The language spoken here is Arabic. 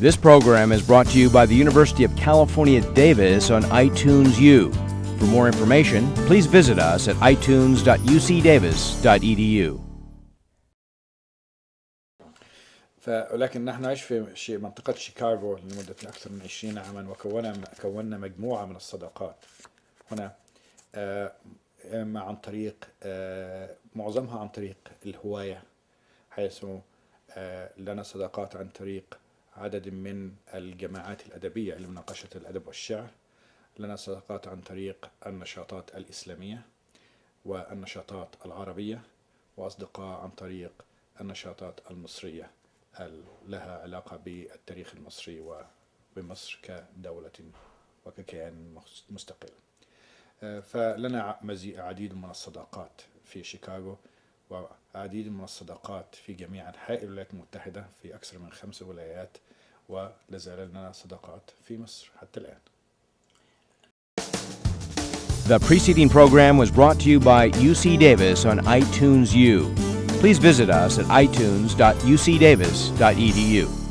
This program is brought to you by the University of California, Davis on iTunes U. For more information, please visit us at itunes.ucdavis.edu. ولكن نحن نعيش في شي- منطقة شيكاغو لمدة أكثر من 20 عاما وكونا كونا مجموعة من الصداقات هنا آه، إما عن طريق آه، معظمها عن طريق الهواية حيث آه، لنا صداقات عن طريق عدد من الجماعات الأدبية لمناقشة الأدب والشعر. لنا صداقات عن طريق النشاطات الإسلامية والنشاطات العربية وأصدقاء عن طريق النشاطات المصرية ال- لها علاقة بالتاريخ المصري وبمصر كدولة وككيان مستقل. آه، فلنا عديد من الصداقات في شيكاغو. وعديد من الصداقات في جميع أنحاء الولايات المتحدة في أكثر من خمس ولايات ولازال لنا صداقات في مصر حتى الآن The preceding program was brought to you by UC Davis on iTunes U. Please visit us at itunes.ucdavis.edu.